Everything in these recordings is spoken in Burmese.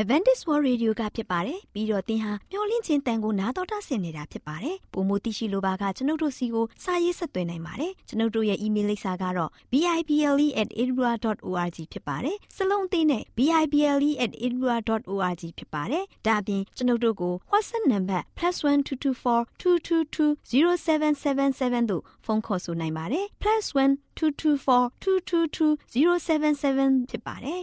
Advantage World Radio ကဖြစ်ပါတယ်ပြီးတော့သင်ဟာမျော်လင့်ခြင်းတန်ကိုနာတော်တာဆင်နေတာဖြစ်ပါတယ်ပုံမသိရှိလိုပါကကျွန်ုပ်တို့စီကိုစာရေးဆက်သွင်းနိုင်ပါတယ်ကျွန်ုပ်တို့ရဲ့ email လိပ်စာကတော့ bible@edinburgh.org ဖြစ်ပါတယ်စလုံးအသေးနဲ့ bible@edinburgh.org ဖြစ်ပါတယ်ဒါအပြင်ကျွန်ုပ်တို့ကို WhatsApp နံပါတ် +1224 222 0777တို့ဖုန်းခေါ်ဆိုနိုင်ပါတယ် +1 224 222 0777ဖြစ်ပါတယ်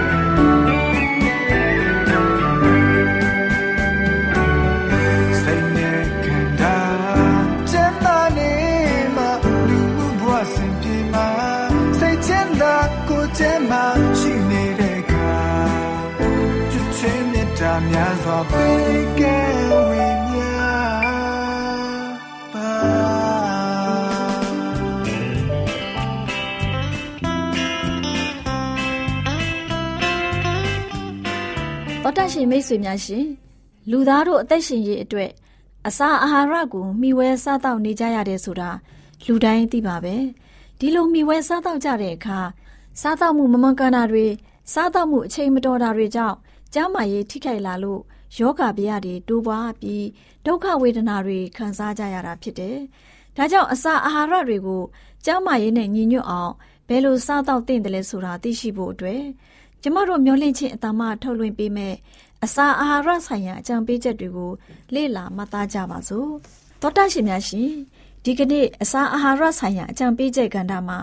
တော်တရှင်မိတ်ဆွေများရှင်လူသားတို့အသက်ရှင်ရေးအတွက်အစာအာဟာရကိုမျှဝဲစားတောက်နေကြရတယ်ဆိုတာလူတိုင်းသိပါပဲဒီလိုမျှဝဲစားတောက်ကြတဲ့အခါစားတောက်မှုမမှန်ကန်တာတွေစားတောက်မှုအချိန်မတော်တာတွေကြောင့်ကျန်းမာရေးထိခိုက်လာလို့ယောဂဗျာတွေတိုးပွားပြီးဒုက္ခဝေဒနာတွေခံစားကြရတာဖြစ်တယ်။ဒါကြောင့်အစာအာဟာရတွေကိုကျန်းမာရေးနဲ့ညီညွတ်အောင်ဘယ်လိုစားတောက်သင့်တယ်လဲဆိုတာသိရှိဖို့အတွက် ကျမတို့မျှဝင့်ခြင်းအတမထုတ်လွှင့်ပေးမယ်အစာအာဟာရဆိုင်ရာအကြံပေးချက်တွေကိုလေ့လာမှတ်သားကြပါစို့။သောတာရှင်များရှင်ဒီကနေ့အစာအာဟာရဆိုင်ရာအကြံပေးချက်ကဏ္ဍမှာ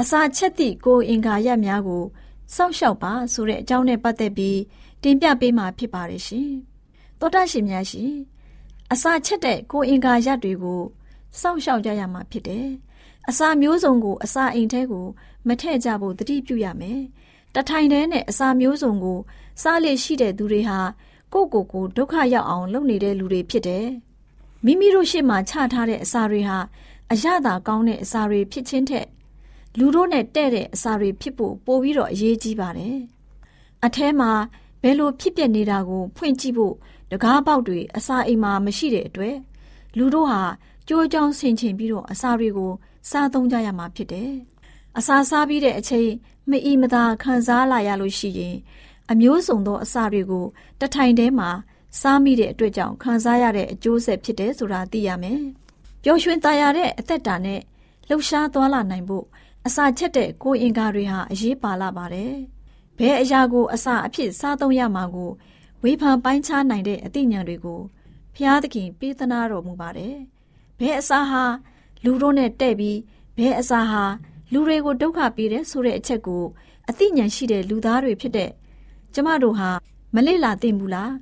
အစာချက်သည့်ကိုအင်္ဂါရက်များကိုစောင့်ရှောက်ပါဆိုတဲ့အကြောင်းနဲ့ပတ်သက်ပြီးတင်ပြပေးမှာဖြစ်ပါတယ်ရှင်။သောတာရှင်များရှင်အစာချက်တဲ့ကိုအင်္ဂါရက်တွေကိုစောင့်ရှောက်ကြရမှာဖြစ်တယ်။အစာမျိုးစုံကိုအစာအိမ်ထဲကိုမထည့်ကြဖို့တတိပြုရမယ်။ တထိုင်တည်းနဲ့အစာမျိုးစုံကို စားလေရှိတဲ့သူတွေဟာကိုယ့်ကိုယ်ကိုဒုက္ခရောက်အောင် လုပ်နေတဲ့လူတွေဖြစ်တယ်။မိမိတို့ရှေ့မှာချထားတဲ့အစာတွေဟာအရသာကောင်းတဲ့အစာတွေဖြစ်ခြင်းထက်လူတို့နဲ့တဲ့တဲ့အစာတွေဖြစ်ဖို့ပိုပြီးတော့အရေးကြီးပါတယ်။အထဲမှာဘယ်လိုဖြစ်ပျက်နေတာကို ဖွင့်ကြည့်ဖို့တကားပေါက်တွေအစာအိမ်မှာမရှိတဲ့အတွက်လူတို့ဟာကြိုးကြောင်ဆင်ခြင်ပြီးတော့အစာတွေကိုစားသုံးကြရမှာဖြစ်တယ်။အစာစားပြီးတဲ့အချိန် မအီမသာခံစားလာရလို့ရှိရင်အမျိုးစုံသောအစာတွေကိုတထိုင်တည်းမှာစားမိတဲ့အတွက်ကြောင့်ခံစားရတဲ့အကျိုးဆက်ဖြစ်တယ်ဆိုတာသိရမယ်။ပျော်ရွှင်သာယာတဲ့အသက်တာနဲ့လှုပ်ရှားသွားလာနိုင်ဖို့အစာချက်တဲ့ကိုယ်အင်္ဂါတွေဟာအရေးပါလာပါတယ်။ဘယ်အရာကိုအစာအဖြစ်စားသုံးရမှာကိုဝေဖန်ပိုင်းခြားနိုင်တဲ့အသိဉာဏ်တွေကိုဖျားသခင်ပေးသနာတော်မူပါတယ်။ဘယ်အစာဟာလူတို့နဲ့တဲ့ပြီးဘယ်အစာဟာ လူတွေကိုဒုက္ခပေးတယ်ဆိုတဲ့အချက်ကိုအသိဉာဏ်ရှိတဲ့လူသားတွေဖြစ်တဲ့ကျမတို့ဟာမလေ့လာသင့်ဘူးလား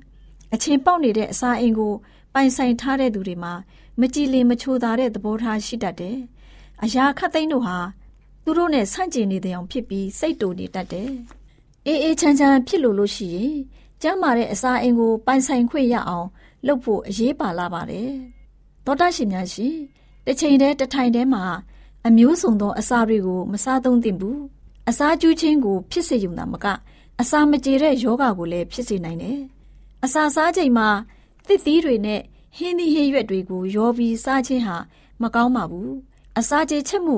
အချင်းပေါက်နေတဲ့အစာအိမ်ကိုပိုင်ဆိုင်ထားတဲ့သူတွေမှာမကြည်လင်မချိုသာတဲ့သဘောထားရှိတတ်တယ်။အရာခတ်သိမ်းတို့ဟာသူတို့နဲ့ဆန့်ကျင်နေတဲ့အောင်ဖြစ်ပြီးစိတ်တူနေတတ်တယ်။အေးအေးချမ်းချမ်းဖြစ်လို့လို့ရှိရင်ကျမ်းမာတဲ့အစာအိမ်ကိုပိုင်ဆိုင်ခွင့်ရအောင်လုပ်ဖို့အရေးပါလာပါတယ်။သောတာရှင်များရှင်တစ်ချိန်တည်းတစ်ထိုင်တည်းမှာ အမျိုးစုံသောအစာတွေကိုမစားသုံးသင့်ဘူးအစာကျူးခြင်းကိုဖြစ်စေုံသာမကအစာမကြေတဲ့ယောဂါကိုလည်းဖြစ်စေနိုင်တယ်အစာစားချိန်မှာသစ်သီးတွေနဲ့ဟင်းသီးဟင်းရွက်တွေကိုရောပြီးစားခြင်းဟာမကောင်းပါဘူးအစာကြေချက်မှု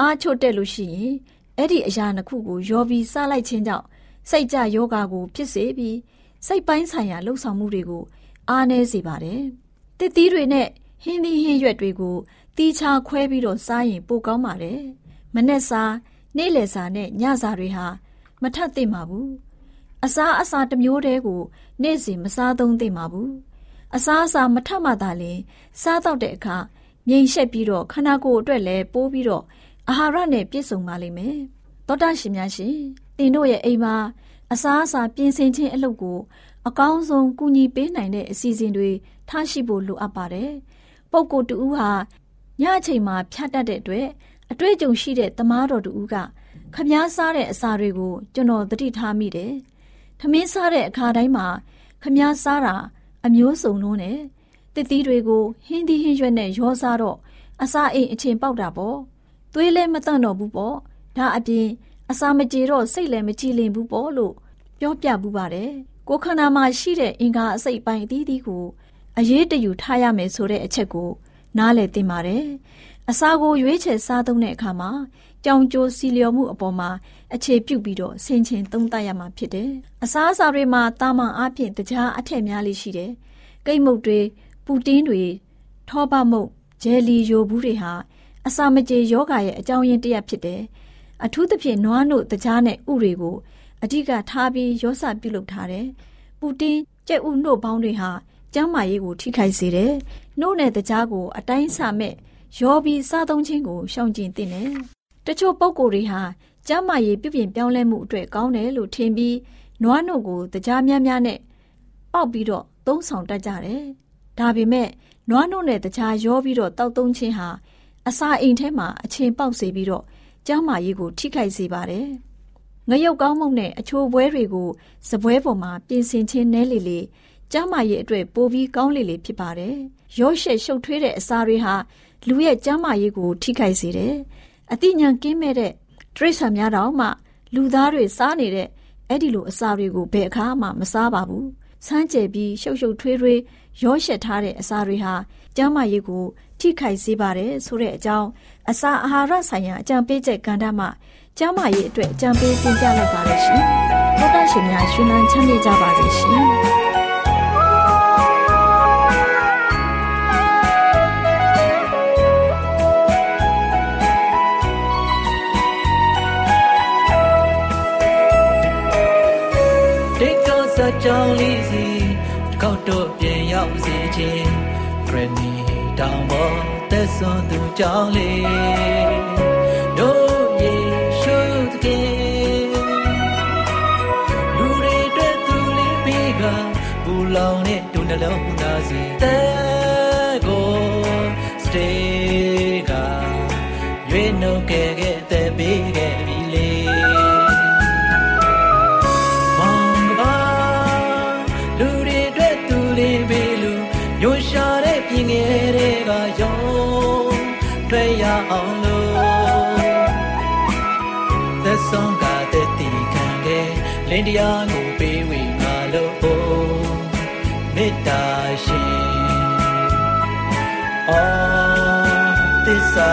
အားချို့တက်လို့ရှိရင်အဲ့ဒီအရာနှစ်ခုကိုရောပြီးစားလိုက်ခြင်းကြောင့်စိတ်ကြယောဂါကိုဖြစ်စေပြီးစိတ်ပိုင်းဆိုင်ရာလှုပ်ဆောင်မှုတွေကိုအားနည်းစေပါတယ်။တစ်သီးတွေနဲ့ဟင်းသီးဟင်းရွက်တွေကို တီးခြားခွဲပြီးတော့စားရင်ပိုကောင်းပါတယ်။မနေ့စာနေ့လယ်စာနဲ့ညစာတွေဟာမထပ်သင့်ပါဘူး။အစားအစာတစ်မျိုးတည်းကို နေ့စဉ်မစားသုံးသင့်ပါဘူး။အစားအစာမထပ်မှသာလျှင်စားတော့တဲ့အခါမြိန်ရှက်ပြီးတော့ခန္ဓာကိုယ်အတွက်လည်းပိုးပြီးတော့အာဟာရနဲ့ပြည့်စုံပါလိမ့်မယ်။သောတာရှင်များရှင်တင်တို့ရဲ့အိမ်မှာအစားအစာပြင်ဆင်ခြင်းအလုပ်ကိုအကောင်းဆုံးကူညီပေးနိုင်တဲ့အစီအစဉ်တွေထားရှိဖို့လိုအပ်ပါတယ်။ပုပ်ကိုတူဦးဟာ ညအချိန်မှာဖြတ်တတ်တဲ့အတွက်အတွေ့အကြုံရှိတဲ့သမားတော်တူဦးကခမားစားတဲ့အစာတွေကိုကျွန်တော်သတိထားမိတယ်။ထမင်းစားတဲ့အခါတိုင်းမှာခမားစားတာအမျိုးစုံလုံးနဲ့တစ်သီးတွေကိုဟင်းသီးဟင်းရွက်နဲ့ရောစားတော့အစာအိမ်အချိန်ပေါက်တာပေါ့။သွေးလည်းမတန့်တော့ဘူးပေါ့။ဒါအပြင်အစာမကြေတော့စိတ်လည်းမကြည်လင်ဘူးပေါ့လို့ပြောပြပူပါတယ်။ကိုခန္ဓာမှာရှိတဲ့အင်္ဂါအစိတ်ပိုင်းအသီးသီးကိုအရေးတယူထားရမယ်ဆိုတဲ့အချက်ကို နားလည်သင့်ပါတယ်။အစာကိုရွေးချယ်စားသုံးတဲ့အခါမှာကြောင်ကြိုစီလျော်မှုအပေါ်မှာအခြေပြုပြီးတော့ဆင်ခြင်သုံးသပ်ရမှာဖြစ်တယ်။အစာအစာတွေမှာတာမန်အပြင်တကြားအထက်များလေးရှိတယ်။ကိတ်မုတ်တွေပူတင်းတွေထောပမုတ်ဂျယ်လီယိုဘူးတွေဟာအစာမကြေယောဂရဲ့အကြောင်းရင်းတစ်ရပ်ဖြစ်တယ်။အထူးသဖြင့်နွားနို့တကြားနဲ့ဥတွေကိုအဓိကထားပြီးရောစပြုလုပ်ထားတယ်။ပူတင်းကြက်ဥနှုတ်ပေါင်းတွေဟာ ကျန်းမာရေးကိုထိခိုက်စေတယ်။နှုတ်နဲ့တကြားကိုအတိုင်းဆမဲ့ရောပြီးစားသုံးခြင်းကိုရှောင်ကျဉ်သင့်တယ်။တချို့ပုံကိုယ်တွေဟာကျန်းမာရေးပြုပြင်ပြောင်းလဲမှုအတွက်ကောင်းတယ်လို့ထင်ပြီးနွားနှုတ်ကိုတကြားများများနဲ့ပေါက်ပြီးတော့သုံးဆောင်တတ်ကြတယ်။ဒါပေမဲ့နွားနှုတ်နဲ့တကြားရောပြီးတော့တောက်သုံးခြင်းဟာအစာအိမ်ထဲမှာအချင်းပေါက်စေပြီးတော့ကျန်းမာရေးကိုထိခိုက်စေပါတယ်။ငရုတ်ကောင်းမုန့်နဲ့အချိုပွဲတွေကိုစပွဲပေါ်မှာပြင်ဆင်ခြင်းနဲလေလေ ကျမ်းမာရေးအတွက်ပိုပြီးကောင်းလေလေဖြစ်ပါတယ်။ရော့ရှက်ရှုပ်ထွေးတဲ့အစာတွေဟာလူရဲ့ကျမ်းမာရေးကို ထိခိုက်စေတယ်။အသိဉာဏ်ကင်းမဲ့တဲ့တရိษံများတော့မှ လူသားတွေစားနေတဲ့အဲ့ဒီလိုအစာတွေကိုဘယ်အခါမှမစားပါဘူး။ဆန်းကျယ်ပြီးရှုပ်ရှုပ်ထွေးထွေးရော့ရှက်ထားတဲ့အစာတွေဟာကျန်းမာရေးကို ထိခိုက်စေပါတယ်ဆိုတဲ့အကြောင်းအစာအာဟာရဆိုင်ရာအကြံပေးချက်ကဏ္ဍမှာကျမ်းမာရေးအတွက်အကြံပေးတင်ပြလိုက်ပါရရှင်။သောတာရှင်များရှင်လန်းချမ်းမြေ့ကြပါစေရှင်။ ကြောင်းလေးစီကောက်တော့ပြန်ရောက်စေခြင်းခရနီတောင်ပေါ်သက်စွန်သူကြောင်းလေးလော င်းတရားကိုပေးဝေငါလို့မေတ္တာရှင်အော်သစ္စာ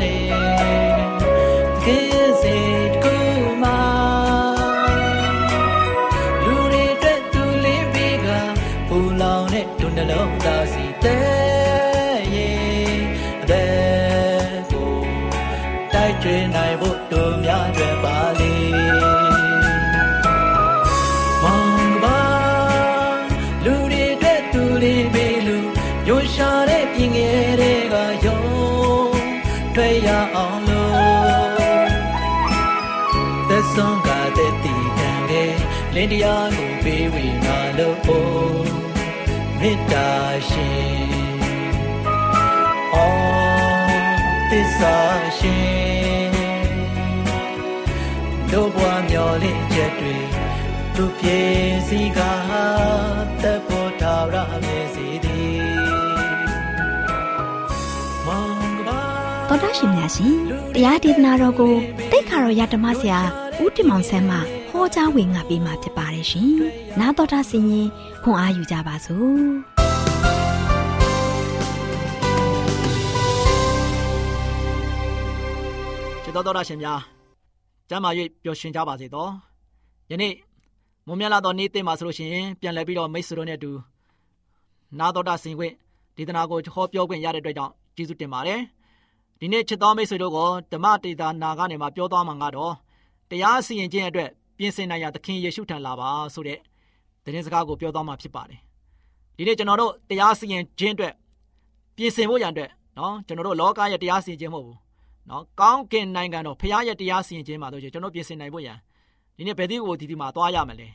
နေ လင်းတရားကိုပေးဝေငါလို့အိုမေတ္တာရှင်အော်သစ္စာရှင်တို့ဘွားမျောလင့်ချက်တွေသူပြေစီကတပ်ပေါ်ထာဝရမြေစီသည်မောင်ကပါတော်တာရှင်များရှင်တရားဒေသနာတော်ကိုတိတ်ခါတော်ရဓမ္မဆရာဦးတင်မောင်ဆန်းမှ ဟောကြားဝင်ငါပေးมาဖြစ်ပါတယ်ရှင်။နာတော်တာဆင်ရင်ခွန်အားယူကြပါစို့။ချစ်တော်တော်ရရှင်များကျမ်းမာ၍ပျော်ရွှင်ကြပါစေတော့ယနေ့မွန်မြတ်လာတော်နေ့တင်ပါဆိုလို့ရှိရင်ပြန်လည်ပြီးတော့မိတ်ဆွေတို့နဲ့အတူနာတော်တာဆင်ခွင့်ဒေသနာကိုဟောပြောခွင့်ရတဲ့အတွက်ကြောင့်ကျေးဇူးတင်ပါတယ်ဒီနေ့ချစ်တော်မိတ်ဆွေတို့ကိုဓမ္မတေတာနာကနေမှပြောသွားမှာကတော့တရားစီရင်ခြင်းအတွက် ပြင်ဆင်နိုင်ရာသခင်ယေရှုထံလာပါဆိုတဲ့သတင်းစကားကိုပြောသွားမှာဖြစ်ပါတယ်ဒီနေ့ကျွန်တော်တို့တရားစီရင်ခြင်းအတွက်ပြင်ဆင်ဖို့ရန်အတွက်နော်ကျွန်တော်တို့လောကရဲ့တရားစီရင်ခြင်းမဟုတ်ဘူးနော်ကောင်းကင်နိုင်ငံတော်ဖခင်ရဲ့တရားစီရင်ခြင်းမှာတို့ကျွန်တော်ပြင်ဆင်နိုင်ဖို့ရန်ဒီနေ့ဘယ်သူကိုဒီဒီမှာသွားရမလဲ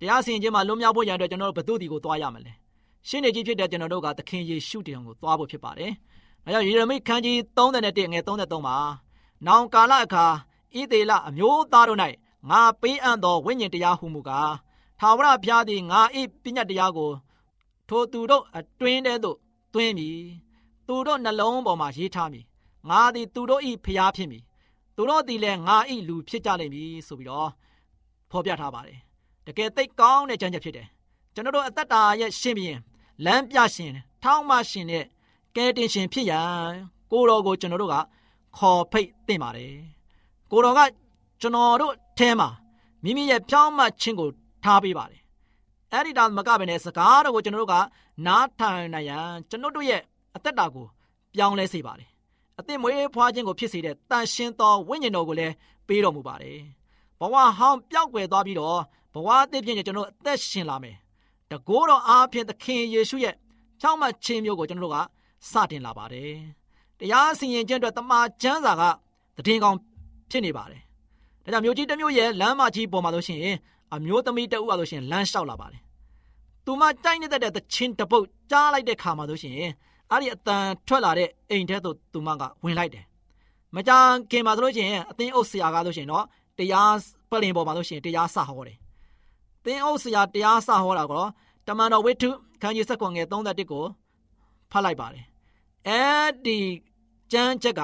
တရားစီရင်ခြင်းမှာလွတ်မြောက်ဖို့ရန်အတွက်ကျွန်တော်တို့ဘယ်သူဒီကိုသွားရမလဲရှင်းနေကြီးဖြစ်တဲ့ကျွန်တော်တို့ကသခင်ယေရှုတည်အောင်ကိုသွားဖို့ဖြစ်ပါတယ်။ဒါကြောင့်ယေရမိခန်းကြီး31ငယ်33မှာနောင်ကာလအခါဣသေလအမျိုးသားတို့၌ ငါပေးအပ်သောဝိညာဉ်တရားဟုမူကားထာဝရဘုရားသည်ငါ၏ပညတ်တရားကို ထိုသူတို့အတွင်းထဲသို့သွင်းမည်သူတို့နှလုံးပေါ်မှာရေးထားမည်ငါသည်သူတို့၏ဖျားဖြစ်မည်သူတို့သည်လည်းငါ၏လူဖြစ်ကြလိမ့်မည်ဆိုပြီးတော့ဖော်ပြထားပါတယ်တကယ်သိကောင်းတဲ့ကြံချက်ဖြစ်တယ်ကျွန်တော်တို့အသက်တာရဲ့ရှင်ဘီရင်လမ်းပြရှင်ထောင်းမရှင်တဲ့ကဲတင်ရှင်ဖြစ်ရန်ကိုတော်ကိုကျွန်တော်တို့ကခေါ်ဖိတ်သင့်ပါတယ်ကိုတော်ကကျွန်တော်တို့ ထဲမှာမိမိရဲ့ဖြောင်းမှခြင်းကိုထားပေးပါတယ်အဲ့ဒီတောင်မကဘဲနဲ့စကားတော်ကိုကျွန်တော်တို့ကနားထိုင်နိုင်ရန်ကျွန်တော်တို့ရဲ့အသက်တာကိုပြောင်းလဲစေပါတယ်အသင်မွေးဖွားခြင်းကိုဖြစ်စေတဲ့တန်ရှင်းသောဝိညာဉ်တော်ကိုလည်းပေးတော်မူပါတယ်ဘဝဟောင်းပျောက်ကွယ်သွားပြီးတော့ဘဝအသစ်ဖြစ်ရင်ကျွန်တော်အသက်ရှင်လာမယ်တကိုးတော်အားဖြင့်သခင်ယေရှုရဲ့ဖြောင့်မတ်ခြင်းမျိုးကိုကျွန်တော်တို့ကစတင်လာပါတယ်တရားစီရင်ခြင်းအတွက်တမန်ကျမ်းစာကတည်င်းကောင်းဖြစ်နေပါတယ် ဒါကြောင့်မြို့ကြီးတစ်မြို့ရဲ့လမ်းမကြီးပေါ်မှာလို့ရှိရင်အမျိုးသမီးတဦးကလို့ရှိရင်လမ်းလျှောက်လာပါတယ်သူမတိုက်နေတဲ့တဲ့ချင်းတပုတ်ကြားလိုက်တဲ့ခါမှာလို့ရှိရင်အဲ့ဒီအတန်ထွက်လာတဲ့အိမ်ထဲသို့သူမကဝင်လိုက်တယ်မကြခင်မှာဆိုလို့ရှိရင်အသင်းအုပ်ဆရာကားလို့ရှိရင်တော့တရားပလင်ပေါ်မှာလို့ရှိရင်တရားစဟောတယ်သင်းအုပ်ဆရာတရားစဟောတာကတော့တမန်တော်ဝိထုခန်းကြီးဆက်ကွန်ငယ်31ကိုဖတ်လိုက်ပါတယ်အဲ့ဒီကျမ်းချက်က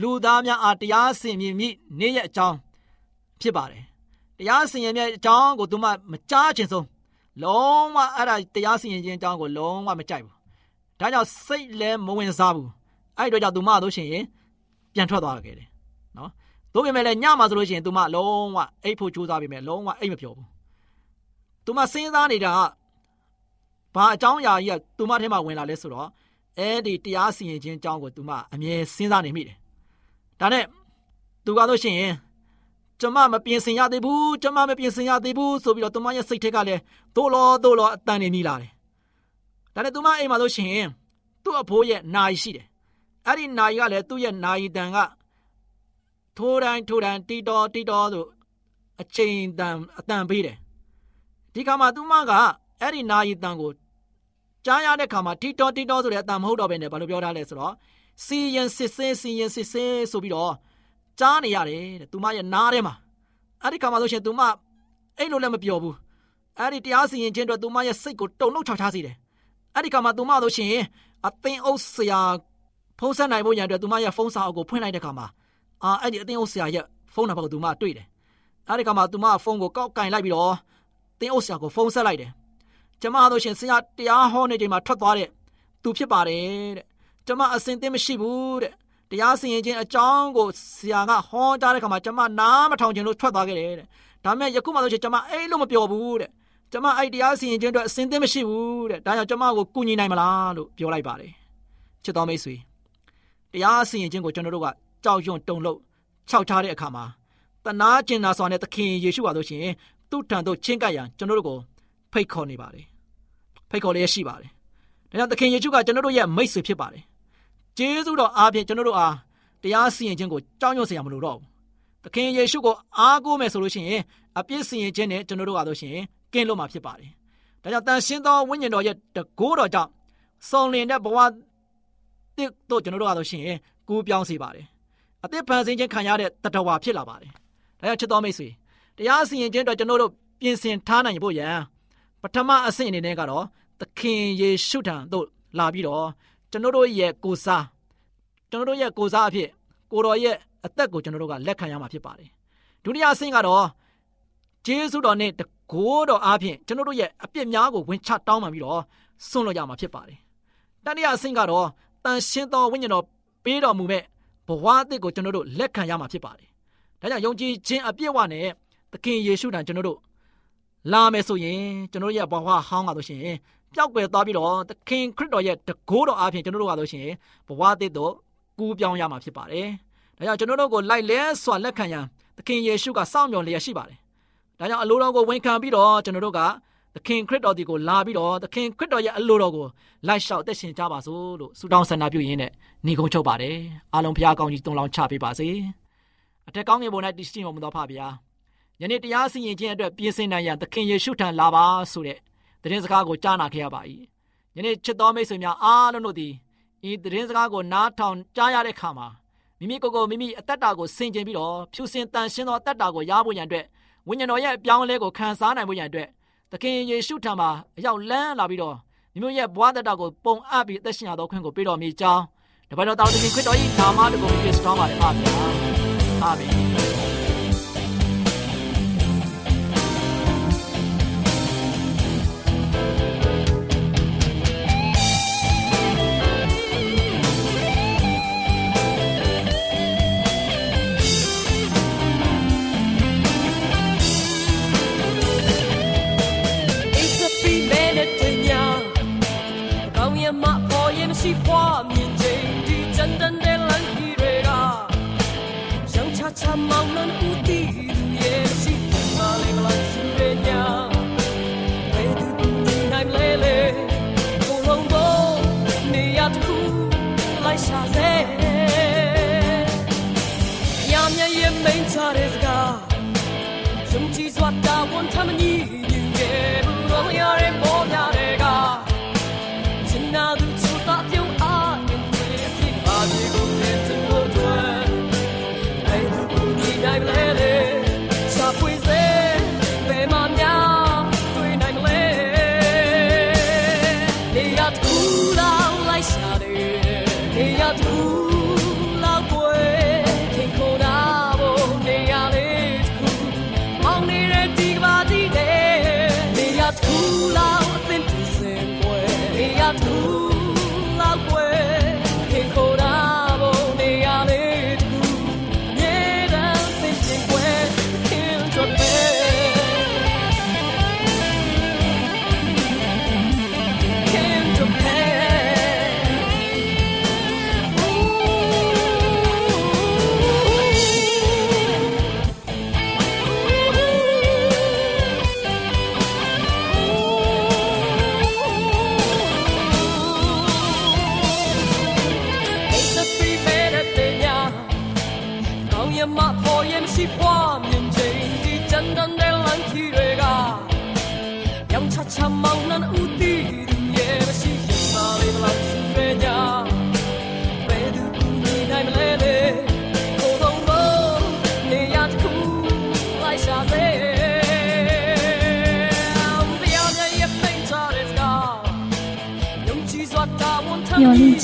လူသားများအားတရားစင်မြင်မိနေ့ရက်အကြောင်း ဖြစ်ပါတယ်တရားစင်ရင်ရဲ့အကြောင်းကိုသူမှမကြားချင်ဆုံးလုံးဝအဲ့ဒါတရားစင်ရင်ခြင်းအကြောင်းကိုလုံးဝမကြိုက်ဘူးဒါကြောင့်စိတ်လည်းမဝင်စားဘူးအဲ့ဒီတော့ကြောင့်သူမတို့ရှင်ရင်ပြန်ထွက်သွားခဲ့တယ်နော်တို့ပေမဲ့လည်းညမှာဆိုလို့ရှိရင်သူမလုံးဝအိတ်ဖို့ကြိုးစားပေမဲ့လုံးဝအိတ်မပြောဘူးသူမစဉ်းစားနေတာကဘာအကြောင်းအရာကြီးကသူမထဲမှာဝင်လာလဲဆိုတော့အဲ့ဒီတရားစီရင်ခြင်းအကြောင်းကိုသူမအမြဲစဉ်းစားနေမိတယ်ဒါနဲ့သူကတော့ရှင်ရင် ကျမမပြင်ဆင်ရသေးဘူးကျမမပြင်ဆင်ရသေးဘူးဆိုပြီးတော့သူမရဲ့စိတ်ထက်ကလည်းသို့လောသို့လောအတန်နေမိလာတယ်ဒါနဲ့သူမအိမ်မှာလို့ရှင်သူ့အဖိုးရဲ့နာယီရှိတယ်အဲ့ဒီနာယီကလည်းသူ့ရဲ့နာယီတန်ကထိုးတိုင်းထိုးတိုင်းတီတော်တီတော်ဆိုအချိန်တန်အတန်ပေးတယ်ဒီခါမှာသူမကအဲ့ဒီနာယီတန်ကိုကြားရတဲ့ခါမှာတီတော်တီတော်ဆိုတဲ့အတန်မဟုတ်တော့ဘဲနဲ့ဘာလို့ပြောထားလဲဆိုတော့စီရင်စစ်စဲစီရင်စစ်စဲဆိုပြီးတော့ ကြားနေရတယ်တဲ့သူမရဲ့နားထဲမှာအဲ့ဒီခါမှာဆိုရှင်သူမအဲ့လိုလည်းမပြောဘူးအဲ့ဒီတရားစီရင်ခြင်းအတွက်သူမရဲ့စိတ်ကိုတုန်လှုပ်ချထားစေတယ်အဲ့ဒီခါမှာသူမဆိုရှင်အသင်းအုပ်ဆရာဖုန်းဆက်နိုင်ဖို့ရန်အတွက်သူမရဲ့ဖုန်းစာအုပ်ကိုဖွင့်လိုက်တဲ့ခါမှာအာအဲ့ဒီအသင်းအုပ်ဆရာရဲ့ဖုန်းနံပါတ်ကိုသူမတွေ့တယ်အဲ့ဒီခါမှာသူမဖုန်းကိုကောက်ကင်လိုက်ပြီးတော့သင်းအုပ်ဆရာကိုဖုန်းဆက်လိုက်တယ်ကျမတို့ရှင်ဆရာတရားဟောနေချိန်မှာထွက်သွားတဲ့သူဖြစ်ပါတယ်တဲ့ကျမအစင်သင်းမရှိဘူးတဲ့ တရားစီရင်ခြင်းအကြောင်းကိုဆရာကဟောကြားတဲ့ခါမှာကျမနားမထောင်ချင်လို့ထွက်သွားခဲ့တယ်တဲ့ဒါပေမဲ့ယခုမှဆိုရှင်ကျမအဲ့လိုမပြောဘူးတဲ့ကျမအဲ့တရားစီရင်ခြင်းအတွက်အစင်သင်းမရှိဘူးတဲ့ဒါကြောင့်ကျမကိုကူညီနိုင်မလားလို့ပြောလိုက်ပါတယ်ချစ်တော်မိတ်ဆွေတရားစီရင်ခြင်းကိုကျွန်တော်တို့ကကြောက်ရွံ့တုန်လှုပ်ခြောက်ထားတဲ့အခါမှာတနာကျင်နာစွာနဲ့သခင်ယေရှုပါလို့ရှိရင်သူ့ထံသို့ချင်းကပ်ရန်ကျွန်တော်တို့ကိုဖိတ်ခေါ်နေပါတယ်ဖိတ်ခေါ်လျက်ရှိပါတယ်ဒါကြောင့်သခင်ယေရှုကကျွန်တော်တို့ရဲ့မိတ်ဆွေဖြစ်ပါတယ် ကျေးဇူးတော်အားဖြင့်ကျွန်တော်တို့အားတရားစီရင်ခြင်းကိုကြောက်ရွံ့စရာမလိုတော့ဘူးသခင်ယေရှုကိုအားကိုးမယ်ဆိုလို့ရှိရင်အပြစ်စင်ရင်ခြင်းနဲ့ကျွန်တော်တို့ကတော့ရှင်ကင်းလို့မှာဖြစ်ပါတယ်။ဒါကြောင့်တန်ရှင်းသောဝိညာဉ်တော်ရဲ့တကိုးတော်ကြောင့်စုံလင်တဲ့ဘဝတစ်တို့ကျွန်တော်တို့ကတော့ရှင်ကူးပြောင်းစေပါတယ်။အသက်ဖန်ဆင်းခြင်းခံရတဲ့တတဝါဖြစ်လာပါတယ်။ဒါကြောင့်ချစ်တော်မိတ်ဆွေတရားစီရင်ခြင်းအတွက်ကျွန်တော်တို့ပြင်ဆင်ထားနိုင်ဖို့ရန်ပထမအဆင့်အနေနဲ့ကတော့သခင်ယေရှုထံသို့လာပြီးတော့ ကျွန်တော်တို့ရဲ့ကိုစားကျွန်တော်တို့ရဲ့ကိုစားအဖြစ်ကိုတော်ရဲ့အသက်ကိုကျွန်တော်တို့ကလက်ခံရမှာဖြစ်ပါတယ်ဒုတိယအဆင့်ကတော့ဂျေစုတော်နဲ့တကိုးတော်အားဖြင့်ကျွန်တော်တို့ရဲ့အပြစ်များကိုဝင်ချတောင်းပန်ပြီးတော့ဆွန့်လွတ်ရမှာဖြစ်ပါတယ်တတိယအဆင့်ကတော့တန်ရှင်းသောဝိညာဉ်တော်ပေးတော်မူမဲ့ဘဝအသစ်ကိုကျွန်တော်တို့လက်ခံရမှာဖြစ်ပါတယ်ဒါကြောင့်ယုံကြည်ခြင်းအပြည့်အဝနဲ့သခင်ယေရှုထံကျွန်တော်တို့လာမယ်ဆိုရင်ကျွန်တော်ရဲ့ဘဝဟောင်းကတော့ရှင် ပျောက်ကွယ်သွားပြီးတော့သခင်ခရစ်တော်ရဲ့တကိုးတော်အားဖြင့်ကျွန်တော်တို့ကတော့ရှင်ဘဝအသစ်တို့ကူးပြောင်းရမှာဖြစ်ပါတယ်။ဒါကြောင့်ကျွန်တော်တို့ကိုလိုက်လဲစွာလက်ခံရန်သခင်ယေရှုကစောင့်မျှော်လျက်ရှိပါတယ်။ဒါကြောင့်အလိုတော်ကိုဝန်ခံပြီးတော့ကျွန်တော်တို့ကသခင်ခရစ်တော်ဒီကိုလာပြီးတော့သခင်ခရစ်တော်ရဲ့အလိုတော်ကိုလိုက်လျှောက်သက်ရှင်ကြပါစို့လို့ဆုတောင်းဆန္ဒပြုရင်းနဲ့ညီကုန်းချုပ်ပါတယ်။အားလုံးဖခင်ကောင်းကြီးတုံလောင်းချပေးပါစေ။အထက်ကောင်းငယ်ပေါ်၌တည်ရှိတော်မူသောဖခင်ယနေ့တရားစီရင်ခြင်းအတွက်ပြင်ဆင်နိုင်ရန်သခင်ယေရှုထံလာပါဆိုတဲ့ သတင်းစကားကိုကြားနာခဲ့ရပါ၏။ယနေ့ချစ်တော်မိတ်ဆွေများအားလုံးတို့သည်ဤသတင်းစကားကိုနားထောင်ကြားရတဲ့အခါမှာမိမိကိုယ်ကိုမိမိအသက်တာကိုဆင်ခြင်ပြီးတော့ဖြူစင်တန်ရှင်းသောအသက်တာကိုရဖို့ရန်အတွက်ဝိညာဉ်တော်ရဲ့အပြောင်းအလဲကိုခံစားနိုင်ဖို့ရန်အတွက်သခင်ယေရှုထံမှာအရောက်လန်းလာပြီးတော့မိမိရဲ့ဘဝသက်တာကိုပုံအပ်ပြီးအသက်ရှင်ရသောခွင့်ကိုပေးတော်မူကြောင်းတပတ်တော်တောင်းတခင်ခရစ်တော်၏နာမတော်ကိုပြည့်စုံပါလေပါဗျာအာမင် ပေါ်ရင်မရှိဖွာမြင်ချိန်ဒီတန်တန်တဲ့လမ်းကြီးတွေကရောင်ချချမောင်းနှံဦးတည်ရဲ့ရှိမလေးကလမ်းစုရညာဘယ်သူဒီနိုင်လဲလေကိုလုံးတော့နေရတခုလိုက်ရှာစေ ထူ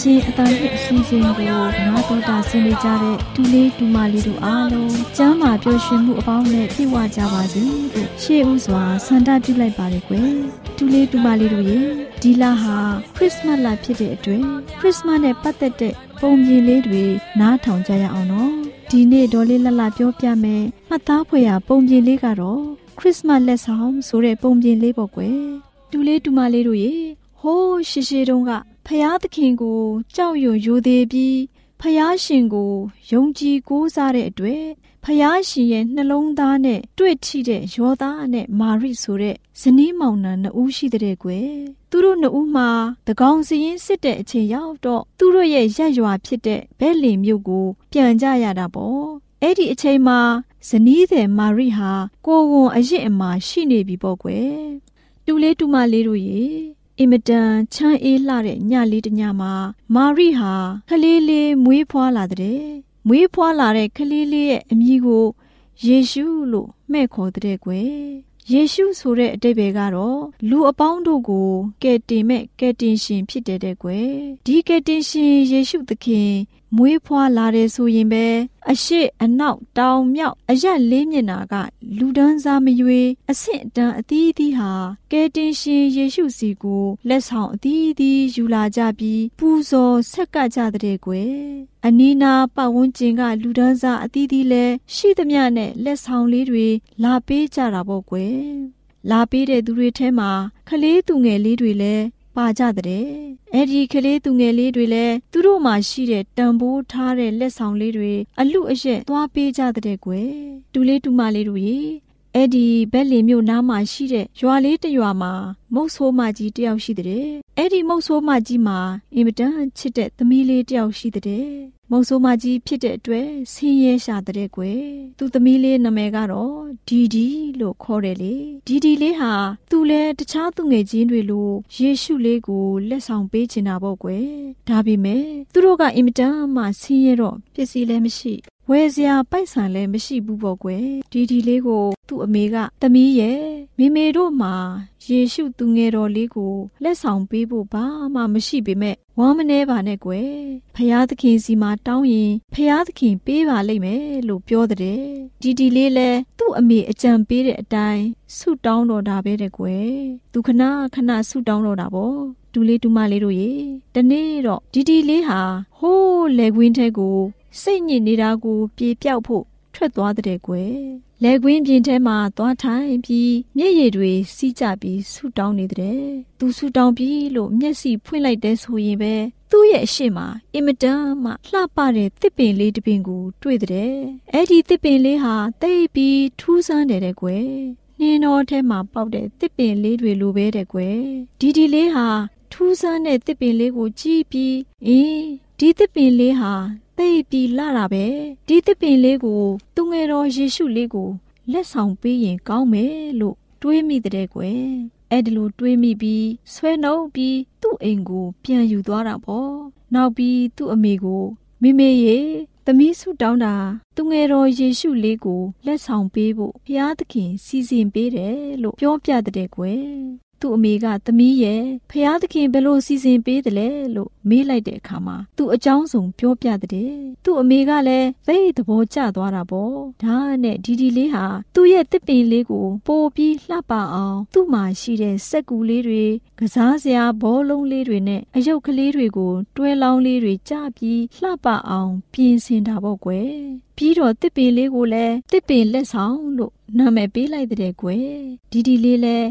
ထမ်းမျော်လင့်ခြင်းအတန်ရဲ့အစီအစဉ်ကိုနာတော်တာဆင်းနေကြတဲ့တူလေးတူမလေးတို့အားလုံးကျမ်းမာပျော်ရွှင်မှုအပေါင်းနဲ့ပြည့်ဝကြပါစေလို့ရှေးဥစွာဆန္ဒပြုလိုက်ပါရကွယ်တူလေးတူမလေးတို့ရေဒီလာဟာခရစ်စမတ်လဖြစ်တဲ့အတွက်ခရစ်စမတ်နဲ့ပတ်သက်တဲ့ပုံပြင်လေးတွေနားထောင်ကြရအောင်နော်ဒီနေ့ဒေါ်လေးလှလှပြောပြမယ်မှတ်သားဖွယ်ရာပုံပြင်လေးကတော့ခရစ်စမတ်လက်ဆောင်ဆိုတဲ့ပုံပြင်လေးပေါ့ကွယ်တူလေးတူမလေးတို့ရေဟိုးရှိရှိတုန်းက ဖျားသခင်ကိုကြောက်ရွံ့ရိုသေပြီးဖျားရှင်ကိုယုံကြည်ကိုးစားတဲ့အတွက်ဖျားရှင်ရဲ့နှလုံးသားနဲ့တွေ့ထိတဲ့ယောသားနဲ့မာရိဆိုတဲ့ဇနီးမောင်နှံနှစ်ဦးရှိတဲ့ကွယ်သူတို့နှစ်ဦးမှာတကောင်စီရင်စစ်တဲ့အချိန်ရောက်တော့သူတို့ရဲ့ရက်ရွာဖြစ်တဲ့ဘဲလင်မြို့ကိုပြန်ကြရတာပေါ့အဲ့ဒီအချိန်မှာဇနီးတဲ့မာရိဟာကိုဝန်အရင်အမှာရှိနေပြီပေါ့ကွယ်တူလေးတူမလေးတို့ရေ အင်မတန်ချမ်းအေးလှတဲ့ညလေးတစ်ညမှာမာရိဟာခလေးလေးမွေးဖွားလာတဲ့မွေးဖွားလာတဲ့ခလေးလေးရဲ့အမည်ကိုယေရှုလို့မှဲ့ခေါ်တဲ့ကွယ်ယေရှုဆိုတဲ့အတိတ်ပဲကတော့လူအပေါင်းတို့ကိုကယ်တင်မဲ့ကယ်တင်ရှင်ဖြစ်တဲ့တဲ့ကွယ်ဒီကယ်တင်ရှင်ယေရှုသခင်မွေးဖွားလာတယ်ဆိုရင်ပဲအရှိအနောက်တောင်မြောက်အရက်လေးမျက်နာက လူဒန်းစားမရွေအဆင့်အတန်းအသီးသီးဟာကယ်တင်ရှင်ယေရှုစီကိုလက်ဆောင်အသီးသီးယူလာကြပြီးပူဇော်ဆက်ကပ်ကြတဲ့ကွယ်အနီးနာပတ်ဝန်းကျင်က လူဒန်းစားအသီးသီးလဲရှိသမျှနဲ့လက်ဆောင်လေးတွေလာပေးကြတာပေါ့ကွယ်လာပေးတဲ့သူတွေထဲမှာခလေးသူငယ်လေးတွေလည်း ပါကြတဲ့အဲ့ဒီကလေးသူငယ်လေးတွေလည်းသူတို့မှရှိတဲ့တန်ဖိုးထားတဲ့လက်ဆောင်လေးတွေအလူအရက်သွားပေးကြတဲ့ကွယ်တူလေးတူမလေးတို့ရေအဲ့ဒီဘက်လီမြို့နားမှာရှိတဲ့ရွာလေးတစ်ရွာမှာမုတ်ဆိုးမကြီးတယောက်ရှိတဲ့အဲ့ဒီမုတ်ဆိုးမကြီးမှာအင်မတန်ချစ်တဲ့သမီးလေးတယောက်ရှိတဲ့ မုတ်ဆိုးမကြီးဖြစ်တဲ့အတွက်ဆင်းရဲရှာတဲ့ကွယ်သူသမီးလေးနာမည်ကတော့ဒီဒီလို့ခေါ်တယ်လေဒီဒီလေးဟာသူလဲတခြားသူငယ်ချင်းတွေလိုယေရှုလေးကိုလက်ဆောင်ပေးချင်တာပေါ့ကွယ်ဒါပေမဲ့သူတို့ကအင်မတန်မှဆင်းရဲတော့ပစ္စည်းလည်းမရှိ ဝယ်စရာပိုက်ဆံလည်းမရှိဘူးပေါ့ကွယ်ဒီဒီလေးကို သူ့အမေကသမီးရဲ့မိမေတို့မှာယေရှုသူငယ်တော်လေးကိုလက်ဆောင်ပေးဖို့ဘာမှမရှိပေမဲ့ဝမ်းမနှဲပါနဲ့ကွယ်ဖျားသခင်စီမှာတောင်းရင်ဖျားသခင်ပေးပါလိမ့်မယ်လို့ပြောတဲ့ဒီဒီလေးလဲသူ့အမေအကြံပေးတဲ့အတိုင်းဆုတောင်းတော်တာပဲတဲ့ကွယ်သူခဏခဏဆုတောင်းတော်တာပေါ့ဒူလေးဒူမလေးတို့ရေတနေ့တော့ဒီဒီလေးဟာဟိုးလေကွင်းထဲကို စိတ်ညစ်နေတာကိုပြေပြောက်ဖို့ထွက်သွားတဲ့ကွယ်လေကွင်းပြင်ထဲမှာသွားထိုင်ပြီးမျက်ရည်တွေစီးကြပြီးဆူတောင်းနေတဲ့သူဆူတောင်းပြီးလို့မျက်စိဖွင့်လိုက်တဲ့ဆိုရင်ပဲသူ့ရဲ့အရှိမအင်မတန်မှလှပတဲ့တစ်ပင်လေးတစ်ပင်ကိုတွေ့တဲ့အဲ့ဒီတစ်ပင်လေးဟာတိတ်ပြီးထူးဆန်းတယ်တဲ့ကွယ်နှင်းတော်ထဲမှာပေါက်တဲ့တစ်ပင်လေးတွေလိုပဲတဲ့ကွယ်ဒီဒီလေးဟာထူးဆန်းတဲ့တစ်ပင်လေးကိုကြည့်ပြီးအင်းဒီတစ်ပင်လေးဟာ သိပြီးလာတာပဲဒီသစ်ပင်လေးကိုသူငယ်တော်ယေရှုလေးကိုလက်ဆောင်ပေးရင်ကောင်းမယ်လို့တွေးမိတဲ့ကွယ်အဲ့ဒီလိုတွေးမိပြီးဆွဲနှုတ်ပြီးသူ့အိမ်ကို ပြန်ယူသွားတာပေါ့နောက်ပြီးသူ့အမေကိုမိမေရေသမီးဆုတောင်းတာသူငယ်တော်ယေရှုလေးကိုလက်ဆောင်ပေးဖို့ဘုရားသခင်စီစဉ်ပေးတယ်လို့ပြောပြတဲ့ကွယ် သူ့အမေကသမီးရဲ့ဖះသခင်ဘယ်လိုစီစဉ်ပေးတယ်လဲလို့မေးလိုက်တဲ့အခါမှာသူ့အကြောင်းစုံပြောပြတဲ့သူ့အမေကလည်းသိသဘောကျသွားတာပေါ့ဒါနဲ့ဒီဒီလေးဟာသူ့ရဲ့တစ်ပင်လေးကိုပိုပြီးလှပအောင်သူ့မှာရှိတဲ့စက်ကူလေးတွေကစားစရာဘောလုံးလေးတွေနဲ့အယုတ်ကလေးတွေကိုတွဲလောင်းလေးတွေကြပြီးလှပအောင်ပြင်ဆင်တာပေါ့ကွယ်ပြီးတော့တစ်ပင်လေးကိုလည်းတစ်ပင်လက်ဆောင်လို့နာမည်ပေးလိုက်တဲ့ကွယ်ဒီဒီလေးလည်း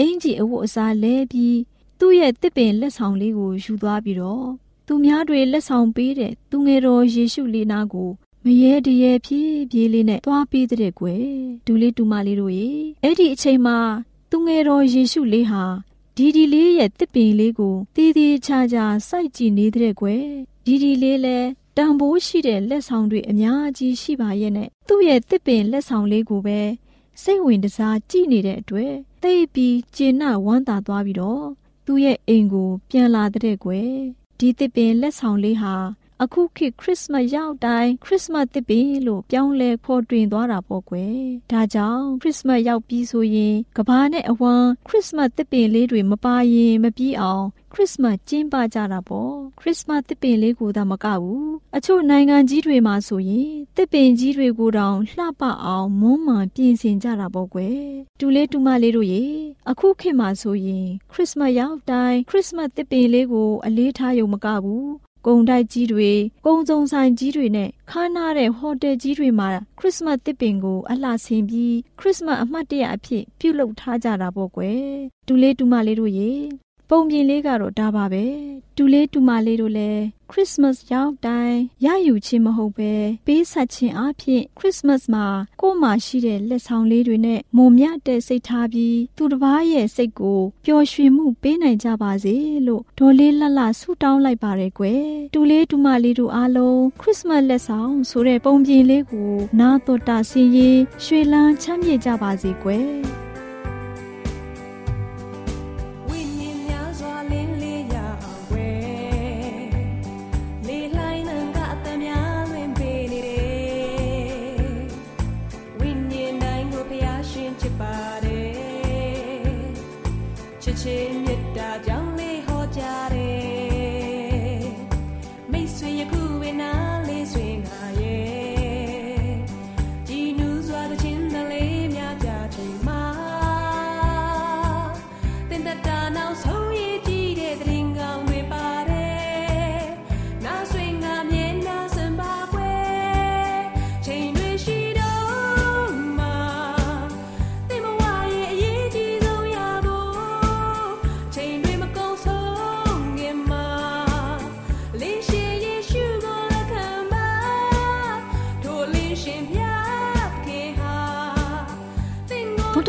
အင်ကြီးအဝတ်အစားလဲပြီးသူ့ရဲ့တစ်ပင်လက်ဆောင်လေးကိုယူသွားပြီးတော့သူများတွေလက်ဆောင်ပေးတဲ့သူငယ်တော်ယေရှုလေးနာကိုမရေတရေဖြည်းဖြည်းလေးနဲ့သွားပေးတဲ့ကွယ်ဒူလေးဒူမလေးတို့ရေအဲ့ဒီအချိန်မှာသူငယ်တော်ယေရှုလေးဟာဒီဒီလေးရဲ့တစ်ပင်လေးကိုတည်တည်ချာချာစိုက်ကြည့်နေတဲ့ကွယ်ဒီဒီလေးလည်းတန်ဖိုးရှိတဲ့လက်ဆောင်တွေအများကြီးရှိပါရဲ့နဲ့သူ့ရဲ့တစ်ပင်လက်ဆောင်လေးကိုပဲစိတ်ဝင်စားကြည့်နေတဲ့အတွက် သိပြီးကျဉ်နဝမ်းသာသွားပြီးတော့သူ့ရဲ့အိမ်ကို ပြန်လာတဲ့ကွယ်ဒီတစ်ပင်လက်ဆောင်လေးဟာ အခုခေတ်ခရစ်စမတ်ရောက်တိုင်းခရစ်စမတ်တစ်ပင်လို့ပြောင်းလဲဖော်တွင်သွားတာပေါ့ကွယ်ဒါကြောင့်ခရစ်စမတ်ရောက်ပြီးဆိုရင်ကဘာနဲ့အဝမ်းခရစ်စမတ်တစ်ပင်လေးတွေမပါရင်မပြီးအောင်ခရစ်စမတ်ကျင်းပကြတာပေါ့ခရစ်စမတ်တစ်ပင်လေးကိုသာမကဘူးအချို့နိုင်ငံကြီးတွေမှာဆိုရင်တစ်ပင်ကြီးတွေကိုတောင်လှပအောင်မွမ်းမံပြင်ဆင်ကြတာပေါ့ကွယ်တူလေးတူမလေးတို့ရေအခုခေတ်မှာဆိုရင်ခရစ်စမတ်ရောက်တိုင်းခရစ်စမတ်တစ်ပင်လေးကိုအလေးထားရုံမကဘူး ကုံတိုက်ကြီးတွေကုံစုံဆိုင်ကြီးတွေနဲ့ခါနာတဲ့ဟိုတယ်ကြီးတွေမှာခရစ်စမတ်တစ်ပင်ကိုအလှဆင်ပြီးခရစ်စမတ်အမှတ်တရအဖြစ်ပြုလုပ်ထားကြတာပေါ့ကွယ်တူလေးတူမလေးတို့ရေ ပုံပြင်လေးကတော့ဒါပါပဲတူလေးတူမလေးတို့လည်းခရစ်စမတ်ရောက်တိုင်းရယူခြင်းမဟုတ်ပဲပေးဆက်ခြင်းအဖြစ်ခရစ်စမတ်မှာကိုယ်မှာရှိတဲ့လက်ဆောင်လေးတွေနဲ့မုံမြတဲ့စိတ်ထားပြီးသူတစ်ပါးရဲ့စိတ်ကိုပျော်ရွှင်မှုပေးနိုင်ကြပါစေလို့ဒေါ်လေးလှလှဆုတောင်းလိုက်ပါရယ်ကွယ်တူလေးတူမလေးတို့အားလုံးခရစ်စမတ်လက်ဆောင်ဆိုတဲ့ပုံပြင်လေးကိုနာတော်တာဆင်းရေးရွှေလန်းချမ်းမြေ့ကြပါစေကွယ် တော်